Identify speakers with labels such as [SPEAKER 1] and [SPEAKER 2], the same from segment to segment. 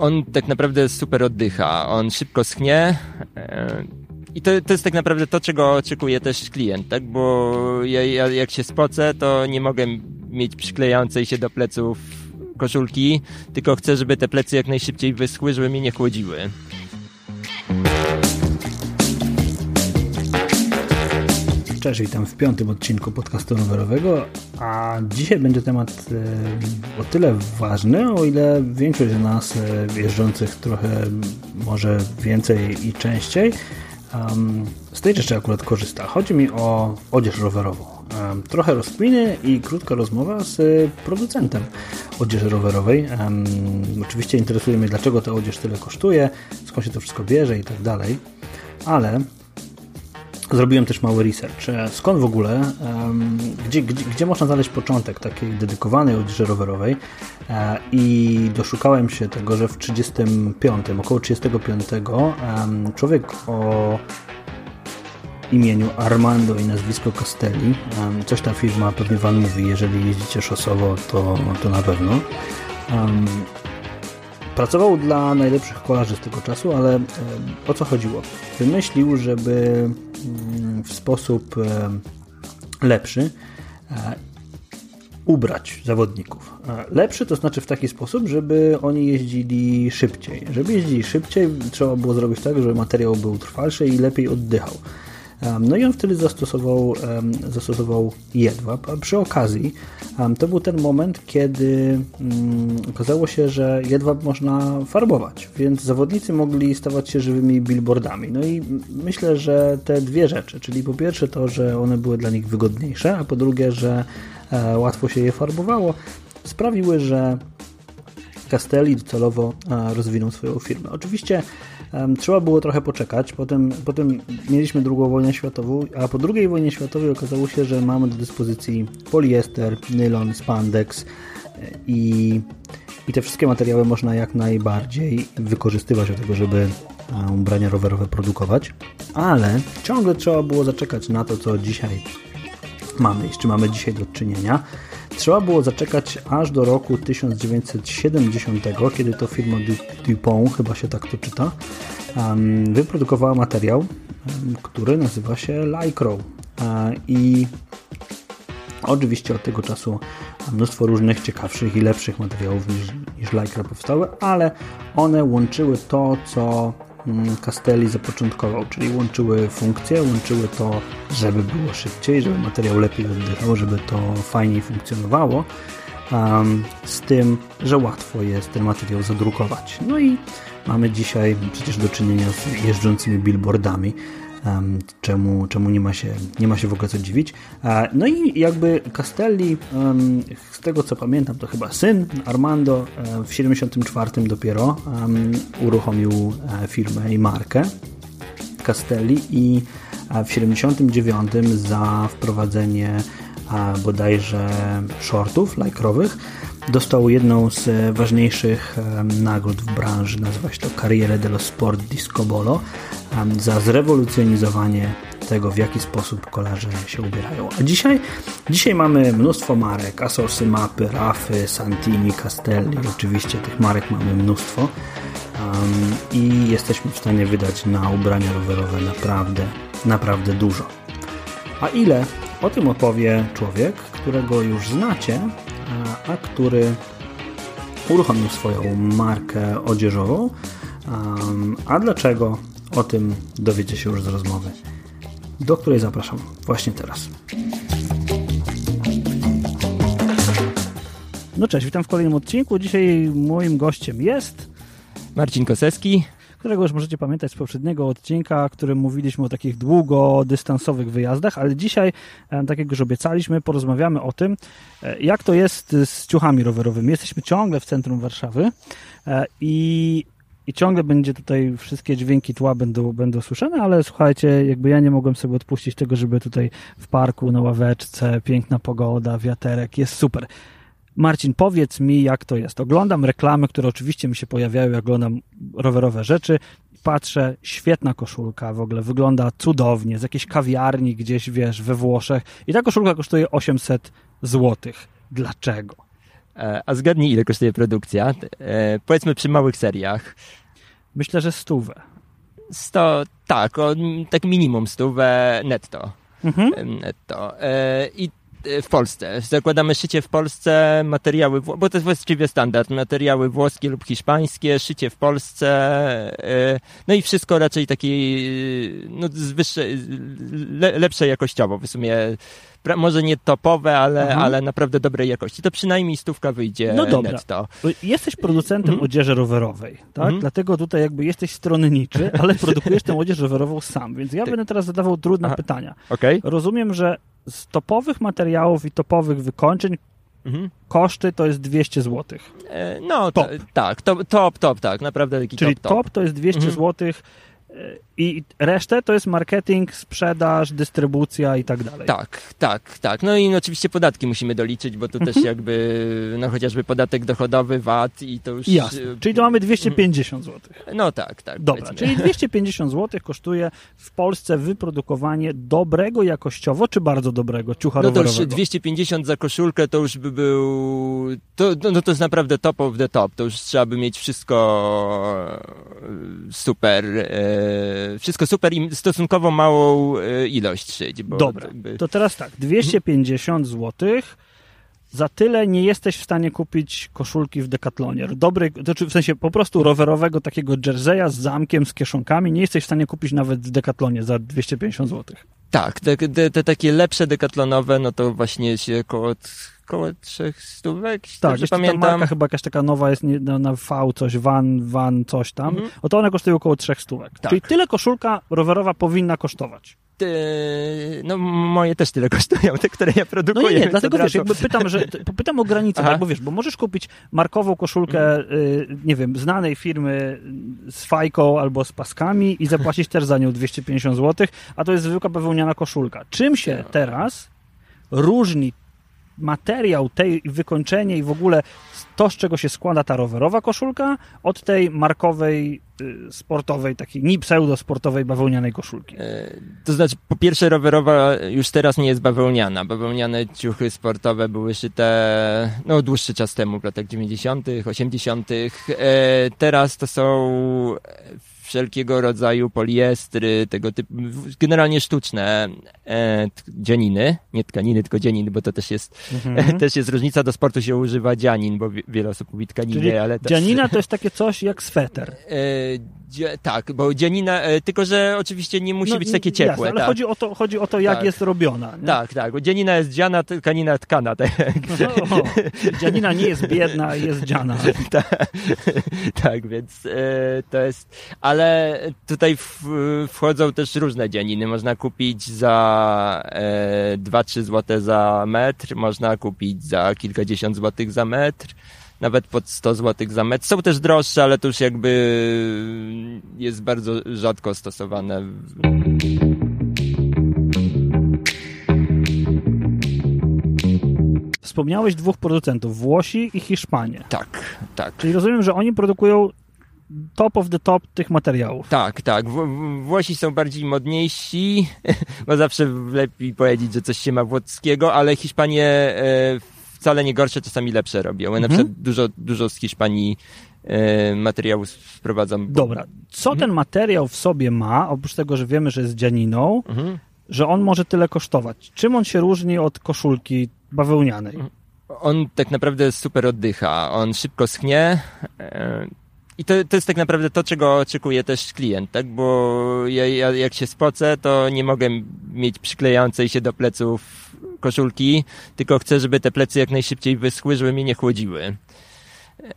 [SPEAKER 1] on tak naprawdę super oddycha. On szybko schnie. E, I to, to jest tak naprawdę to, czego oczekuje też klient, tak? Bo ja, ja jak się spocę, to nie mogę mieć przyklejającej się do pleców koszulki, tylko chcę, żeby te plecy jak najszybciej wyschły, żeby mnie nie chłodziły.
[SPEAKER 2] Cześć, witam w piątym odcinku podcastu rowerowego, a dzisiaj będzie temat e, o tyle ważny, o ile większość z nas e, jeżdżących trochę może więcej i częściej z tej rzeczy akurat korzysta. Chodzi mi o odzież rowerową. Trochę rozkminy i krótka rozmowa z producentem odzieży rowerowej. Oczywiście interesuje mnie, dlaczego ta odzież tyle kosztuje, skąd się to wszystko bierze i tak dalej, ale Zrobiłem też mały research. E, skąd w ogóle, gdzie, gdzie, gdzie można znaleźć początek takiej dedykowanej odzieży rowerowej e, i doszukałem się tego, że w 35, około 35 człowiek o imieniu Armando i nazwisko Castelli, coś ta firma pewnie Wam mówi, jeżeli jeździcie szosowo, to, to na pewno, Pracował dla najlepszych kolarzy z tego czasu, ale e, o co chodziło? Wymyślił, żeby mm, w sposób e, lepszy e, ubrać zawodników. Lepszy to znaczy w taki sposób, żeby oni jeździli szybciej. Żeby jeździli szybciej, trzeba było zrobić tak, żeby materiał był trwalszy i lepiej oddychał. No i on wtedy zastosował, zastosował jedwab, przy okazji to był ten moment, kiedy mm, okazało się, że jedwab można farbować, więc zawodnicy mogli stawać się żywymi billboardami. No i myślę, że te dwie rzeczy, czyli po pierwsze to, że one były dla nich wygodniejsze, a po drugie, że e, łatwo się je farbowało, sprawiły, że Castelli docelowo e, rozwinął swoją firmę. Oczywiście Trzeba było trochę poczekać, potem, potem mieliśmy drugą wojnę światową, a po drugiej wojnie światowej okazało się, że mamy do dyspozycji poliester, nylon, spandex e, i, i te wszystkie materiały można jak najbardziej wykorzystywać do tego, żeby ubrania rowerowe produkować, ale ciągle trzeba było zaczekać na to, co dzisiaj mamy, z czym mamy dzisiaj do czynienia. Trzeba było zaczekać aż do roku 1970, kiedy to firma Dupont, chyba się tak to czyta, wyprodukowała materiał, który nazywa się Lycra. E, I oczywiście od tego czasu mnóstwo różnych ciekawszych i lepszych materiałów niż, niż Lycra powstały, ale one łączyły to, co Castelli zapoczątkował, czyli łączyły funkcje, łączyły to, żeby było szybciej, żeby materiał lepiej oddychał, żeby to fajniej funkcjonowało, z tym, że łatwo jest ten materiał zadrukować. No i mamy dzisiaj przecież do czynienia z jeżdżącymi billboardami, czemu, czemu nie, ma się, nie ma się w ogóle co dziwić. No i jakby Castelli, z tego co pamiętam, to chyba syn Armando e, w 74 dopiero uruchomił e, firmę i markę Castelli i e, w 79 za wprowadzenie bodajże shortów lajkrowych dostał jedną z ważniejszych nagród w branży, nazywa się to Carriere dello Sport Disco Bolo za zrewolucjonizowanie tego, w jaki sposób kolarze się ubierają. A dzisiaj, dzisiaj mamy mnóstwo marek, Asosy, Mapy, Rafy, Santini, Castelli, oczywiście tych marek mamy mnóstwo um, i jesteśmy w stanie wydać na ubrania rowerowe naprawdę, naprawdę dużo. A ile? O tym opowie człowiek, którego już znacie, a, który uruchomił swoją markę odzieżową. A dlaczego? O tym dowiecie się już z rozmowy, do której zapraszam właśnie teraz. No cześć, witam w kolejnym odcinku. Dzisiaj moim gościem jest
[SPEAKER 1] Marcin Kosecki,
[SPEAKER 2] którego już możecie pamiętać z poprzedniego odcinka, w którym mówiliśmy o takich długodystansowych wyjazdach, ale dzisiaj, e, tak jak już obiecaliśmy, porozmawiamy o tym, e, jak to jest z ciuchami rowerowymi. Jesteśmy ciągle w centrum Warszawy e, i i ciągle będzie tutaj wszystkie dźwięki tła będą, będą słyszane, ale słuchajcie, jakby ja nie mogłem sobie odpuścić tego, żeby tutaj w parku, na ławeczce, piękna pogoda, wiaterek, jest super. Marcin, powiedz mi, jak to jest. Oglądam reklamy, które oczywiście mi się pojawiają, jak oglądam rowerowe rzeczy. Patrzę, świetna koszulka, w ogóle wygląda cudownie, z jakiejś kawiarni gdzieś, wiesz, we Włoszech. I ta koszulka kosztuje 800 złotych. Dlaczego?
[SPEAKER 1] E, a zgadnij, ile kosztuje produkcja? E, powiedzmy przy małych seriach.
[SPEAKER 3] Myślę, że stówę.
[SPEAKER 1] 100, tak, o, tak minimum stówę netto.
[SPEAKER 3] Mhm.
[SPEAKER 1] netto. E, I w Polsce. Zakładamy szycie w Polsce, materiały, bo to jest właściwie standard, materiały włoskie lub hiszpańskie, szycie w Polsce, no i wszystko raczej takie, no, z wyższej, le, lepsze jakościowo, w sumie może nie topowe, ale, mhm. ale naprawdę dobrej jakości. To przynajmniej stówka wyjdzie no dobra. netto.
[SPEAKER 3] Jesteś producentem mhm. odzieży rowerowej, tak? Mhm. Dlatego tutaj jakby jesteś stronniczy, ale produkujesz tę odzież rowerową sam, więc ja tak. będę teraz zadawał trudne Aha. pytania.
[SPEAKER 1] Okay.
[SPEAKER 3] Rozumiem, że z topowych materiałów i topowych wykończeń Mhm. Koszty to jest 200 zł.
[SPEAKER 1] E, no top. tak, top, top, top, tak, naprawdę taki
[SPEAKER 3] Czyli
[SPEAKER 1] top, top.
[SPEAKER 3] top to jest 200 mhm. zł i resztę to jest marketing, sprzedaż, dystrybucja i tak dalej.
[SPEAKER 1] Tak, tak, tak. No i oczywiście podatki musimy doliczyć, bo to też mhm. jakby, no chociażby podatek dochodowy, VAT i to już...
[SPEAKER 3] Jasne. Czyli to mamy 250 zł.
[SPEAKER 1] No tak, tak.
[SPEAKER 3] Dobra, powiedzmy. czyli 250 zł kosztuje w Polsce wyprodukowanie dobrego jakościowo, czy bardzo dobrego ciucha
[SPEAKER 1] No
[SPEAKER 3] to
[SPEAKER 1] już 250 za koszulkę to już by był... To, no, no to jest naprawdę top of the top. To już trzeba by mieć wszystko super... E E, wszystko super i stosunkowo małą e, ilość szyć.
[SPEAKER 3] Bo Dobra, jakby... to teraz tak, 250 zł za tyle nie jesteś w stanie kupić koszulki w Decathlonie. Dobry, znaczy w sensie po prostu rowerowego takiego jerseya z zamkiem, z kieszonkami nie jesteś w stanie kupić nawet w Decathlonie za 250 zł.
[SPEAKER 1] Tak, te, te, te takie lepsze dekatlonowe, no to właśnie się około około trzech stówek.
[SPEAKER 3] Tak, jeszcze pamiętam. ta marka chyba jakaś taka nowa jest na, na V coś, van, van coś tam. Mhm. Oto one kosztują około trzech stówek. Tak. Czyli tyle koszulka rowerowa powinna kosztować.
[SPEAKER 1] No moje też tyle kosztują, te, które ja produkuję.
[SPEAKER 3] No nie, nie dlatego wiesz, jakby pytam, że, pytam o granicę, tak, bo wiesz, bo możesz kupić markową koszulkę, mhm. y, nie wiem, znanej firmy z fajką albo z paskami i zapłacić też za nią 250 zł, a to jest zwykła bawełniana koszulka. Czym się no. teraz różni materiał, tej wykończenie i w ogóle to, z czego się składa ta rowerowa koszulka, od tej markowej, y, sportowej, takiej ni pseudo-sportowej bawełnianej koszulki. E,
[SPEAKER 1] to znaczy, po pierwsze, rowerowa już teraz nie jest bawełniana. Bawełniane ciuchy sportowe były szyte no, dłuższy czas temu, w latach 90., 80. E, teraz to są wszelkiego rodzaju poliestry, tego typu, generalnie sztuczne e, dzianiny, nie tkaniny, tylko dzianiny, bo to też jest, mhm. też jest różnica, do sportu się używa dzianin, bo wiele osób mówi tkaniny,
[SPEAKER 3] Czyli
[SPEAKER 1] ale... To...
[SPEAKER 3] Dzianina to jest takie coś jak sweter. E,
[SPEAKER 1] tak, bo dzianina, e, tylko że oczywiście nie musi no, być takie ciepłe. Jasne,
[SPEAKER 3] ale
[SPEAKER 1] tak.
[SPEAKER 3] chodzi, o to, chodzi o to, jak tak. jest robiona.
[SPEAKER 1] Nie? Tak, tak, bo dzianina jest dziana, tkanina tkana. Tak,
[SPEAKER 3] no, o, dzianina nie jest biedna, jest dziana.
[SPEAKER 1] tak, tak, więc e, to jest, ale ale tutaj w, wchodzą też różne dzianiny. Można kupić za e, 2-3 zł za metr, można kupić za kilkadziesiąt złotych za metr, nawet pod 100 zł za metr. Są też droższe, ale to już jakby jest bardzo rzadko stosowane.
[SPEAKER 3] Wspomniałeś dwóch producentów, Włosi i Hiszpanie.
[SPEAKER 1] Tak, tak.
[SPEAKER 3] Czyli rozumiem, że oni produkują top of the top tych materiałów.
[SPEAKER 1] Tak, tak. Włosi są bardziej modniejsi, bo zawsze lepiej powiedzieć, że coś się ma włoskiego, ale Hiszpanie e, wcale nie gorsze, czasami lepsze robią. Mhm. Na przykład dużo, dużo z Hiszpanii e, materiału sprowadzam.
[SPEAKER 3] Dobra. Co mhm. ten materiał w sobie ma, oprócz tego, że wiemy, że jest dzianiną, mhm. że on może tyle kosztować? Czym on się różni od koszulki bawełnianej?
[SPEAKER 1] On tak naprawdę super oddycha. On szybko schnie. E, i to, to jest tak naprawdę to, czego oczekuje też klient, tak? Bo ja, ja jak się spocę, to nie mogę mieć przyklejającej się do pleców koszulki, tylko chcę, żeby te plecy jak najszybciej wyschły, żeby mnie nie chłodziły.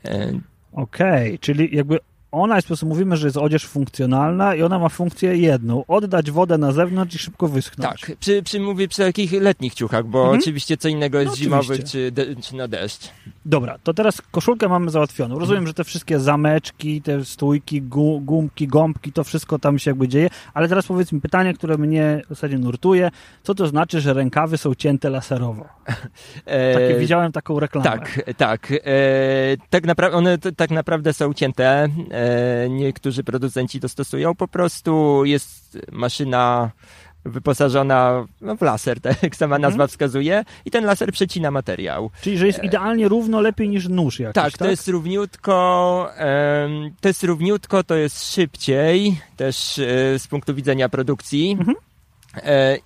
[SPEAKER 3] E, Okej, okay, czyli jakby ona jest po prostu, mówimy, że jest odzież funkcjonalna i ona ma funkcję jedną, oddać wodę na zewnątrz i szybko wyschnąć.
[SPEAKER 1] Tak, przy, przy mówię przy takich letnich ciuchach, bo mhm. oczywiście co innego jest no, zimowy czy, de, czy na deszcz.
[SPEAKER 3] Dobra, to teraz koszulkę mamy załatwioną. Rozumiem, mhm. że te wszystkie zameczki, te stójki, gu, gumki, gąbki, to wszystko tam się jakby dzieje, ale teraz powiedz mi pytanie, które mnie w zasadzie nurtuje. Co to znaczy, że rękawy są cięte laserowo? E, Takie, widziałem taką reklamę.
[SPEAKER 1] Tak, tak. E, tak naprawdę, one tak naprawdę są cięte. E, niektórzy producenci to stosują. Po prostu jest maszyna wyposażona no, w laser, tak jak sama nazwa wskazuje, i ten laser przecina materiał.
[SPEAKER 3] Czyli, że jest idealnie równo lepiej niż nóż jakiś,
[SPEAKER 1] Tak,
[SPEAKER 3] tak?
[SPEAKER 1] to jest równiutko, to jest równiutko, to jest szybciej, też e, z punktu widzenia produkcji. E,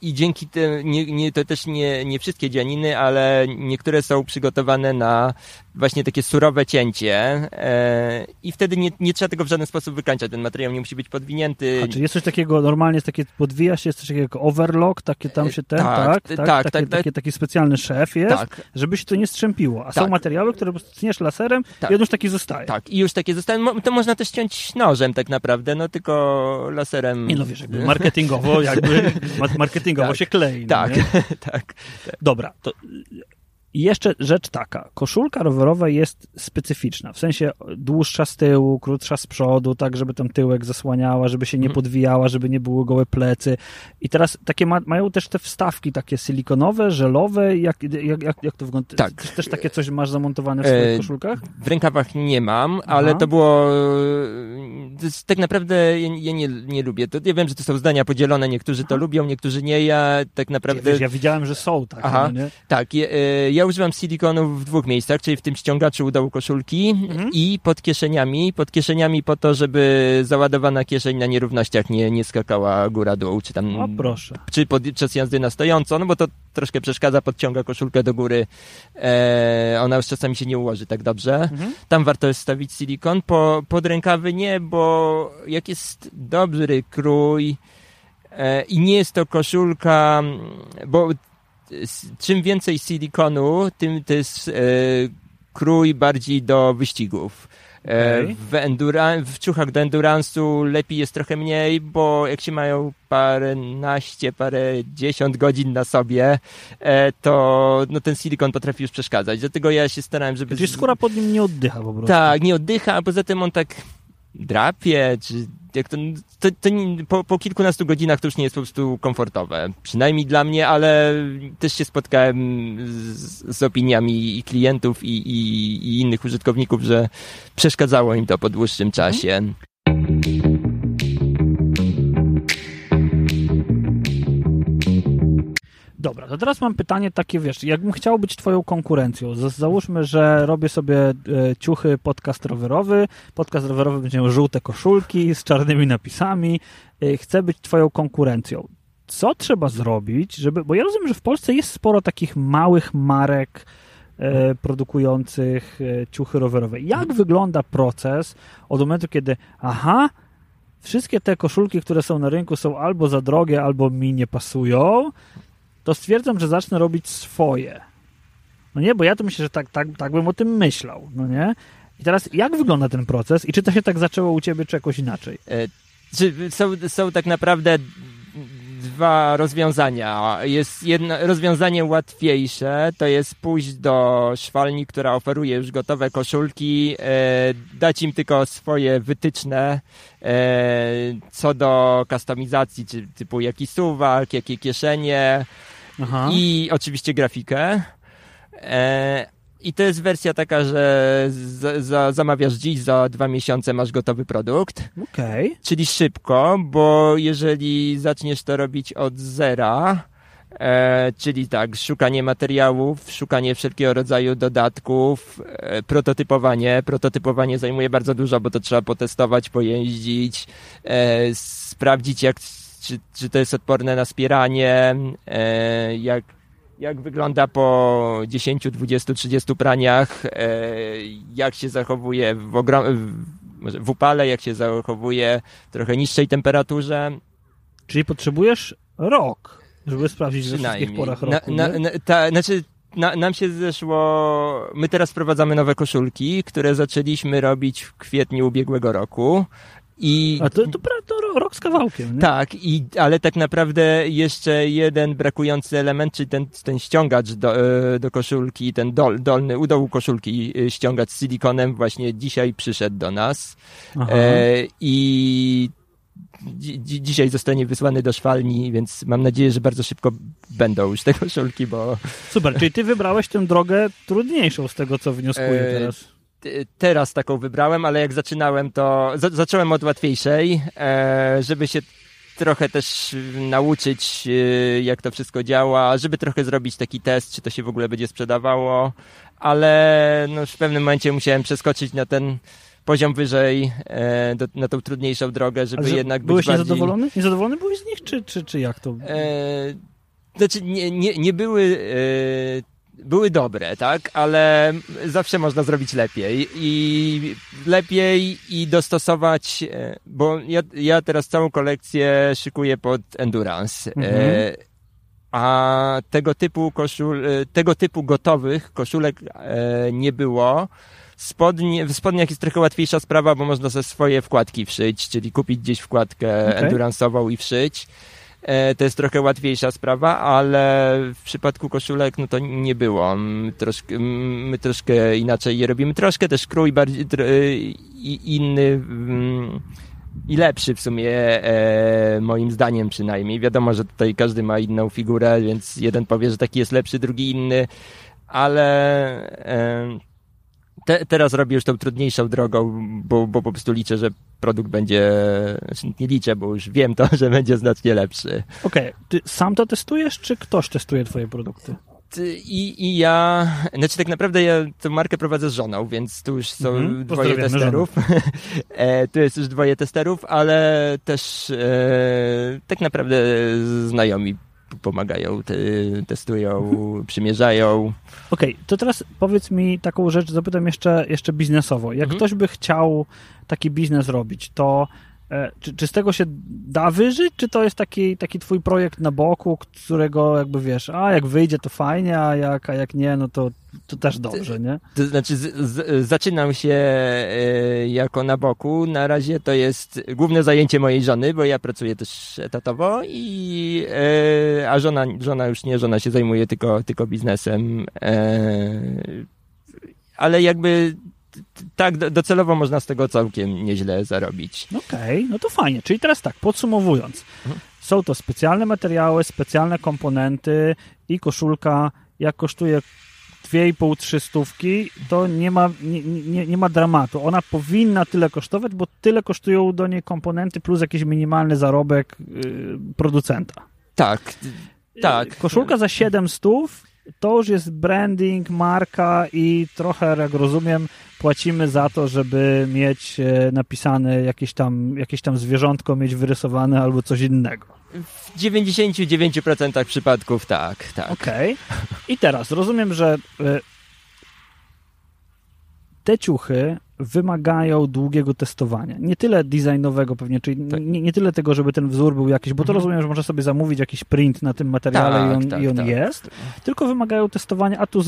[SPEAKER 1] I dzięki tym, nie, nie, to też nie, nie wszystkie dzianiny, ale niektóre są przygotowane na właśnie takie surowe cięcie e, i wtedy nie, nie trzeba tego w żaden sposób wykańczać. Ten materiał nie musi być podwinięty.
[SPEAKER 3] A czy jest coś takiego, normalnie jest takie, podwija się, jest coś takiego jak overlock, takie tam się ten,
[SPEAKER 1] tak,
[SPEAKER 3] tak? tak,
[SPEAKER 1] tak,
[SPEAKER 3] takie,
[SPEAKER 1] tak, tak.
[SPEAKER 3] Taki specjalny szef jest,
[SPEAKER 1] Tak.
[SPEAKER 3] żeby się to nie strzępiło. A są materiały, które po prostu tniesz laserem i on już taki zostaje.
[SPEAKER 1] Tak, i już takie zostały. Mo- To można też ciąć nożem tak naprawdę, no tylko laserem.
[SPEAKER 3] Nie no wiesz, jakby marketingowo, jakby marketingowo
[SPEAKER 1] Tak.
[SPEAKER 3] się klei. no
[SPEAKER 1] Tak,
[SPEAKER 3] nie?
[SPEAKER 1] tak.
[SPEAKER 3] Dobra, to i jeszcze rzecz taka. Koszulka rowerowa jest specyficzna. W sensie dłuższa z tyłu, krótsza z przodu, tak żeby tam tyłek zasłaniała, żeby się nie
[SPEAKER 1] Mhm.
[SPEAKER 3] podwijała, żeby nie były gołe plecy. I teraz takie ma, mają też te wstawki takie silikonowe, żelowe. Jak, jak, jak, jak to wygląda?
[SPEAKER 1] Tak.
[SPEAKER 3] Też, też takie coś masz zamontowane w swoich
[SPEAKER 1] E,
[SPEAKER 3] koszulkach?
[SPEAKER 1] W rękawach nie mam, ale
[SPEAKER 3] Aha.
[SPEAKER 1] to było. To tak naprawdę ja, ja nie, nie lubię. To, ja wiem, że to są zdania podzielone. Niektórzy to lubią, niektórzy nie. Ja tak naprawdę.
[SPEAKER 3] Wiesz, ja widziałem, że są takie,
[SPEAKER 1] Aha.
[SPEAKER 3] no nie?
[SPEAKER 1] Tak, e, ja używam silikonu w dwóch miejscach, czyli w tym ściągaczu u dołu koszulki
[SPEAKER 3] Mhm.
[SPEAKER 1] i pod kieszeniami. Pod kieszeniami po to, żeby załadowana kieszeń na nierównościach nie, nie skakała góra-dół, czy tam
[SPEAKER 3] O proszę.
[SPEAKER 1] czy podczas jazdy na stojąco, no bo to troszkę przeszkadza, podciąga koszulkę do góry. E, ona już czasami się nie ułoży tak dobrze.
[SPEAKER 3] Mhm.
[SPEAKER 1] Tam warto jest stawić silikon. Po, pod rękawy nie, bo jak jest dobry krój e, i nie jest to koszulka, bo czym więcej silikonu, tym to jest e, krój bardziej do wyścigów. E,
[SPEAKER 3] Okej.
[SPEAKER 1] W, endura- w ciuchach do endurance'u lepiej jest trochę mniej, bo jak się mają paręnaście, parę dziesiąt godzin na sobie, e, to no, ten silikon potrafi już przeszkadzać. Dlatego ja się starałem, żeby...
[SPEAKER 3] Czyli skóra pod nim nie oddycha po prostu.
[SPEAKER 1] tak, nie oddycha, a poza tym on tak drapie, czy jak to, to, to po, po kilkunastu godzinach to już nie jest po prostu komfortowe. Przynajmniej dla mnie, ale też się spotkałem z, z opiniami i klientów i, i, i innych użytkowników, że przeszkadzało im to po dłuższym czasie.
[SPEAKER 3] Dobra, to teraz mam pytanie takie, wiesz, jakbym chciał być twoją konkurencją, załóżmy, że robię sobie e, ciuchy podcast rowerowy, podcast rowerowy będzie żółte koszulki z czarnymi napisami, e, chcę być twoją konkurencją. Co trzeba zrobić, żeby, bo ja rozumiem, że w Polsce jest sporo takich małych marek e, produkujących e, ciuchy rowerowe. Jak wygląda proces od momentu, kiedy aha, wszystkie te koszulki, które są na rynku są albo za drogie, albo mi nie pasują, to stwierdzam, że zacznę robić swoje. No nie, bo ja to myślę, że tak, tak, tak bym o tym myślał, no nie? I teraz jak wygląda ten proces i czy to się tak zaczęło u ciebie, czy jakoś inaczej?
[SPEAKER 1] E, Czy są, są tak naprawdę dwa rozwiązania. Jest jedno rozwiązanie łatwiejsze, to jest pójść do szwalni, która oferuje już gotowe koszulki, e, dać im tylko swoje wytyczne e, co do kustomizacji, czy typu jaki suwak, jakie kieszenie,
[SPEAKER 3] Aha.
[SPEAKER 1] i oczywiście grafikę. E, I to jest wersja taka, że za, za, zamawiasz dziś, za dwa miesiące masz gotowy produkt,
[SPEAKER 3] Okej.
[SPEAKER 1] czyli szybko, bo jeżeli zaczniesz to robić od zera, e, czyli tak, szukanie materiałów, szukanie wszelkiego rodzaju dodatków, e, prototypowanie. Prototypowanie zajmuje bardzo dużo, bo to trzeba potestować, pojeździć, e, sprawdzić jak, czy, czy to jest odporne na spieranie, e, jak, jak wygląda po 10, 20, 30 praniach, e, jak się zachowuje w, ogrom- w, w upale, jak się zachowuje w trochę niższej temperaturze.
[SPEAKER 3] Czyli potrzebujesz rok, żeby sprawdzić we wszystkich porach
[SPEAKER 1] Na,
[SPEAKER 3] roku.
[SPEAKER 1] na,
[SPEAKER 3] nie?
[SPEAKER 1] na, ta, znaczy, na, nam się zeszło. My teraz wprowadzamy nowe koszulki, które zaczęliśmy robić w kwietniu ubiegłego roku. I
[SPEAKER 3] A to, to, to ro- rok z kawałkiem, nie?
[SPEAKER 1] tak, i, ale tak naprawdę jeszcze jeden brakujący element, czyli ten, ten ściągacz do, e, do koszulki, ten dol, dolny u dołu koszulki e, ściągacz z silikonem właśnie dzisiaj przyszedł do nas. E, I dzi- dzi- dzisiaj zostanie wysłany do szwalni, więc mam nadzieję, że bardzo szybko będą już te koszulki, bo
[SPEAKER 3] Super, czyli ty wybrałeś tę drogę trudniejszą z tego, co wnioskuję
[SPEAKER 1] E,
[SPEAKER 3] teraz.
[SPEAKER 1] T- teraz taką wybrałem, ale jak zaczynałem, to za- zacząłem od łatwiejszej, e, żeby się trochę też nauczyć, y, jak to wszystko działa, żeby trochę zrobić taki test, czy to się w ogóle będzie sprzedawało, ale no, w pewnym momencie musiałem przeskoczyć na ten poziom wyżej, e, do, na tą trudniejszą drogę, żeby
[SPEAKER 3] że
[SPEAKER 1] jednak
[SPEAKER 3] byłeś
[SPEAKER 1] być bardziej...
[SPEAKER 3] niezadowolony? Niezadowolony byłeś z nich, czy, czy, czy jak to?
[SPEAKER 1] E, znaczy, nie, nie, nie były... E, były dobre, tak, ale zawsze można zrobić lepiej i lepiej i dostosować, e, bo ja, ja teraz całą kolekcję szykuję pod endurance.
[SPEAKER 3] Mhm.
[SPEAKER 1] E, a tego typu koszul, e, tego typu gotowych koszulek nie było. Spodnie, w spodniach jest trochę łatwiejsza sprawa, bo można ze swoje wkładki wszyć, czyli kupić gdzieś wkładkę
[SPEAKER 3] Okej.
[SPEAKER 1] endurance'ową i wszyć. E, To jest trochę łatwiejsza sprawa, ale w przypadku koszulek no to nie było. My troszkę, my troszkę inaczej je robimy. Troszkę też krój bardziej e, i- inny mm, i lepszy w sumie, e, moim zdaniem przynajmniej. Wiadomo, że tutaj każdy ma inną figurę, więc jeden powie, że taki jest lepszy, drugi inny, ale e, te, teraz robię już tą trudniejszą drogą, bo, bo po prostu liczę, że produkt będzie, znaczy nie liczę, bo już wiem to, że będzie znacznie lepszy.
[SPEAKER 3] Okej, ty sam to testujesz, czy ktoś testuje twoje produkty?
[SPEAKER 1] Ty- I, I ja, znaczy tak naprawdę ja tę markę prowadzę z żoną, więc tu już są
[SPEAKER 3] Mhm,
[SPEAKER 1] dwoje testerów. e, tu jest już dwoje testerów, ale też e, tak naprawdę znajomi pomagają, te, testują, przymierzają.
[SPEAKER 3] Okej, to teraz powiedz mi taką rzecz, zapytam jeszcze, jeszcze biznesowo. Jak
[SPEAKER 1] Mhm.
[SPEAKER 3] ktoś by chciał taki biznes robić, to czy, czy z tego się da wyżyć, czy to jest taki, taki twój projekt na boku, którego jakby wiesz, a jak wyjdzie to fajnie, a jak, a jak nie, no to, to też dobrze, nie?
[SPEAKER 1] To znaczy, z, z, zaczynam się e, jako na boku. Na razie to jest główne zajęcie mojej żony, bo ja pracuję też etatowo i e, a żona, żona już nie, żona się zajmuje tylko, tylko biznesem. E, ale jakby tak do- docelowo można z tego całkiem nieźle zarobić.
[SPEAKER 3] Okej, no to fajnie. Czyli teraz tak, podsumowując.
[SPEAKER 1] Mhm.
[SPEAKER 3] Są to specjalne materiały, specjalne komponenty i koszulka, jak kosztuje 2,5-3 stówki, to nie ma, nie, nie, nie ma dramatu. Ona powinna tyle kosztować, bo tyle kosztują do niej komponenty plus jakiś minimalny zarobek yy, producenta.
[SPEAKER 1] Tak, tak.
[SPEAKER 3] Koszulka za 7 stów to już jest branding, marka i trochę, jak rozumiem, płacimy za to, żeby mieć e, napisane jakieś tam, jakieś tam zwierzątko, mieć wyrysowane albo coś innego.
[SPEAKER 1] W 99% przypadków tak, tak.
[SPEAKER 3] Okej. I teraz rozumiem, że e, te ciuchy wymagają długiego testowania. Nie tyle designowego pewnie, czyli
[SPEAKER 1] Tak.
[SPEAKER 3] nie, nie tyle tego, żeby ten wzór był jakiś, bo to
[SPEAKER 1] Mhm.
[SPEAKER 3] rozumiem, że można sobie zamówić jakiś print na tym materiale i
[SPEAKER 1] Tak,
[SPEAKER 3] on,
[SPEAKER 1] tak,
[SPEAKER 3] i on
[SPEAKER 1] tak.
[SPEAKER 3] jest, tylko wymagają testowania, a tu,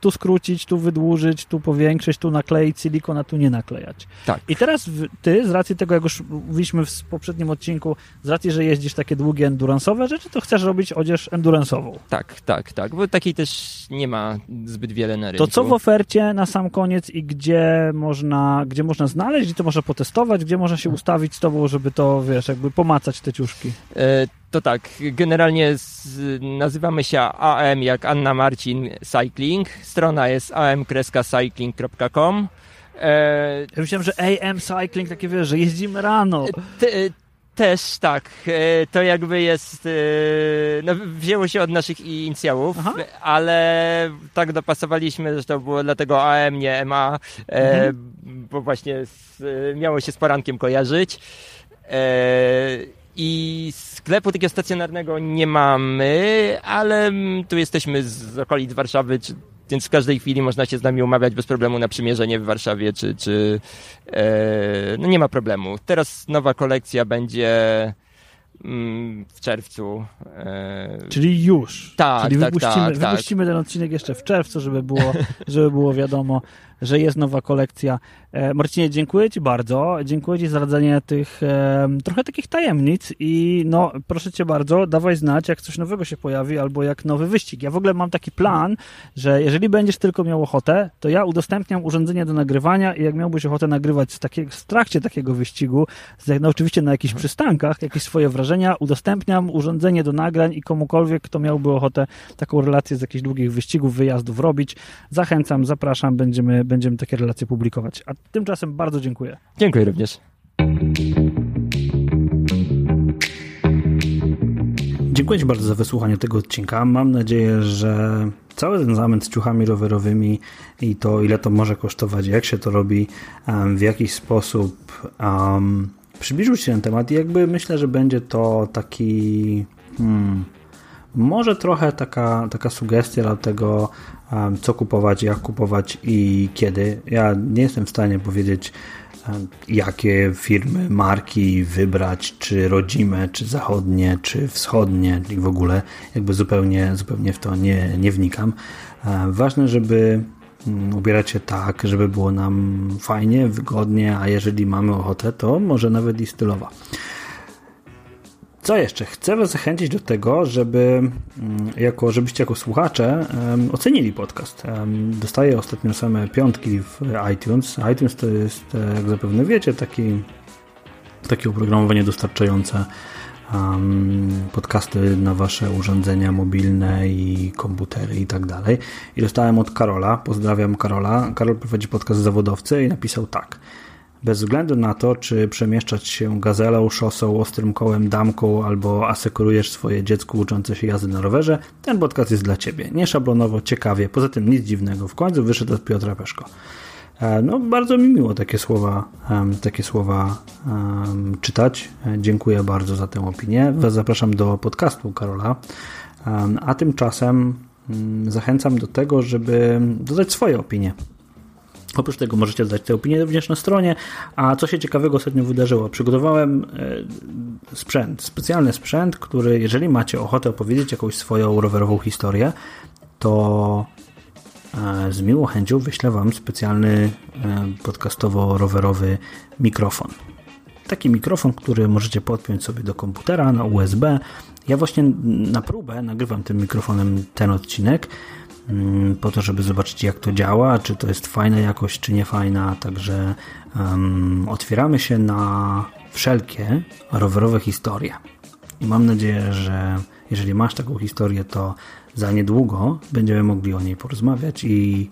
[SPEAKER 3] tu skrócić, tu wydłużyć, tu powiększyć, tu nakleić silikon, a tu nie naklejać.
[SPEAKER 1] Tak.
[SPEAKER 3] I teraz ty, z racji tego, jak już mówiliśmy w poprzednim odcinku, z racji, że jeździsz takie długie endurance'owe rzeczy, to chcesz robić odzież endurance'ową.
[SPEAKER 1] Tak, tak, tak, bo takiej też nie ma zbyt wiele na rynku.
[SPEAKER 3] To co w ofercie na sam koniec i gdzie można, gdzie można znaleźć, gdzie to można potestować, gdzie można się ustawić z tobą, żeby to, wiesz, jakby pomacać te ciuszki.
[SPEAKER 1] E, To tak, generalnie z, nazywamy się AM jak Anna Marcin Cycling. Strona jest am-cycling.com. E,
[SPEAKER 3] Ja myślałem, że AM Cycling, takie wiesz, że jeździmy rano.
[SPEAKER 1] te, też tak, e, to jakby jest, e, no wzięło się od naszych inicjałów,
[SPEAKER 3] Aha.
[SPEAKER 1] ale tak dopasowaliśmy, że to było dlatego AM, nie MA, e,
[SPEAKER 3] Mhm.
[SPEAKER 1] bo właśnie z, miało się z porankiem kojarzyć. I sklepu takiego stacjonarnego nie mamy, ale tu jesteśmy z okolic Warszawy, czy, więc w każdej chwili można się z nami umawiać bez problemu na przymierzenie w Warszawie, czy, czy e, no nie ma problemu. Teraz nowa kolekcja będzie w czerwcu. E,
[SPEAKER 3] Czyli już.
[SPEAKER 1] Tak,
[SPEAKER 3] Czyli
[SPEAKER 1] tak,
[SPEAKER 3] wypuścimy,
[SPEAKER 1] tak, tak.
[SPEAKER 3] wypuścimy ten odcinek jeszcze w czerwcu, żeby było, żeby było wiadomo, że jest nowa kolekcja. E, Marcinie, dziękuję Ci bardzo. Dziękuję Ci za radzenie tych e, trochę takich tajemnic i no, proszę Cię bardzo, dawaj znać, jak coś nowego się pojawi albo jak nowy wyścig. Ja w ogóle mam taki plan, że jeżeli będziesz tylko miał ochotę, to ja udostępniam urządzenie do nagrywania i jak miałbyś ochotę nagrywać z takiego, w trakcie takiego wyścigu, no oczywiście na jakichś przystankach, jakieś swoje wrażenia, udostępniam urządzenie do nagrań i komukolwiek, kto miałby ochotę taką relację z jakichś długich wyścigów, wyjazdów robić, zachęcam, zapraszam, będziemy, będziemy takie relacje publikować. A tymczasem bardzo dziękuję.
[SPEAKER 1] dziękuję również.
[SPEAKER 2] Dziękuję Ci bardzo za wysłuchanie tego odcinka. Mam nadzieję, że cały ten zamęt z ciuchami rowerowymi i to, ile to może kosztować, jak się to robi, w jakiś sposób um, przybliżył się ten temat i jakby myślę, że będzie to taki hmm, może trochę taka, taka sugestia do tego, um, co kupować, jak kupować i kiedy. Ja nie jestem w stanie powiedzieć, um, jakie firmy, marki wybrać, czy rodzime, czy zachodnie, czy wschodnie i w ogóle jakby zupełnie, zupełnie w to nie, nie wnikam. Um, ważne, żeby ubierać się tak, żeby było nam fajnie, wygodnie, a jeżeli mamy ochotę, to może nawet i stylowa. Co jeszcze? Chcę Was zachęcić do tego, żeby mm, jako, żebyście jako słuchacze um, ocenili podcast. Um, dostaję ostatnio same piątki w iTunes. iTunes to jest, e, jak zapewne wiecie, taki, takie oprogramowanie dostarczające um, podcasty na Wasze urządzenia mobilne i komputery i tak dalej. I dostałem od Karola, pozdrawiam Karola. Karol prowadzi podcast zawodowcy i napisał tak – bez względu na to, czy przemieszczać się gazelą, szosą, ostrym kołem, damką albo asekurujesz swoje dziecko uczące się jazdy na rowerze, ten podcast jest dla Ciebie. Nie szablonowo, ciekawie, poza tym nic dziwnego. W końcu wyszedł od Piotra Peszko. E, no, bardzo mi miło takie słowa, takie słowa czytać. E, dziękuję bardzo za tę opinię. Was zapraszam do podcastu Karola. A tymczasem mm, zachęcam do tego, żeby dodać swoje opinie Oprócz tego możecie dać tę opinię również na stronie. A co się ciekawego ostatnio wydarzyło? Przygotowałem e, sprzęt, specjalny sprzęt, który jeżeli macie ochotę opowiedzieć jakąś swoją rowerową historię, to z miłą chęcią wyślę Wam specjalny e, podcastowo-rowerowy mikrofon. Taki mikrofon, który możecie podpiąć sobie do komputera na USB. Ja właśnie na próbę nagrywam tym mikrofonem ten odcinek Mm, po to, żeby zobaczyć jak to działa, czy to jest fajna jakość, czy nie fajna. Także um, otwieramy się na wszelkie rowerowe historie. I mam nadzieję, że jeżeli masz taką historię, to za niedługo będziemy mogli o niej porozmawiać i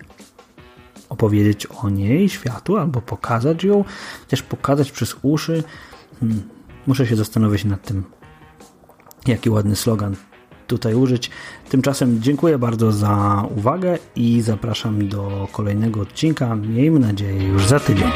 [SPEAKER 2] opowiedzieć o niej światu, albo pokazać ją, też pokazać przez uszy. Hmm, muszę się zastanowić nad tym, jaki ładny slogan tutaj użyć. Tymczasem dziękuję bardzo za uwagę i zapraszam do kolejnego odcinka. Miejmy nadzieję już za tydzień.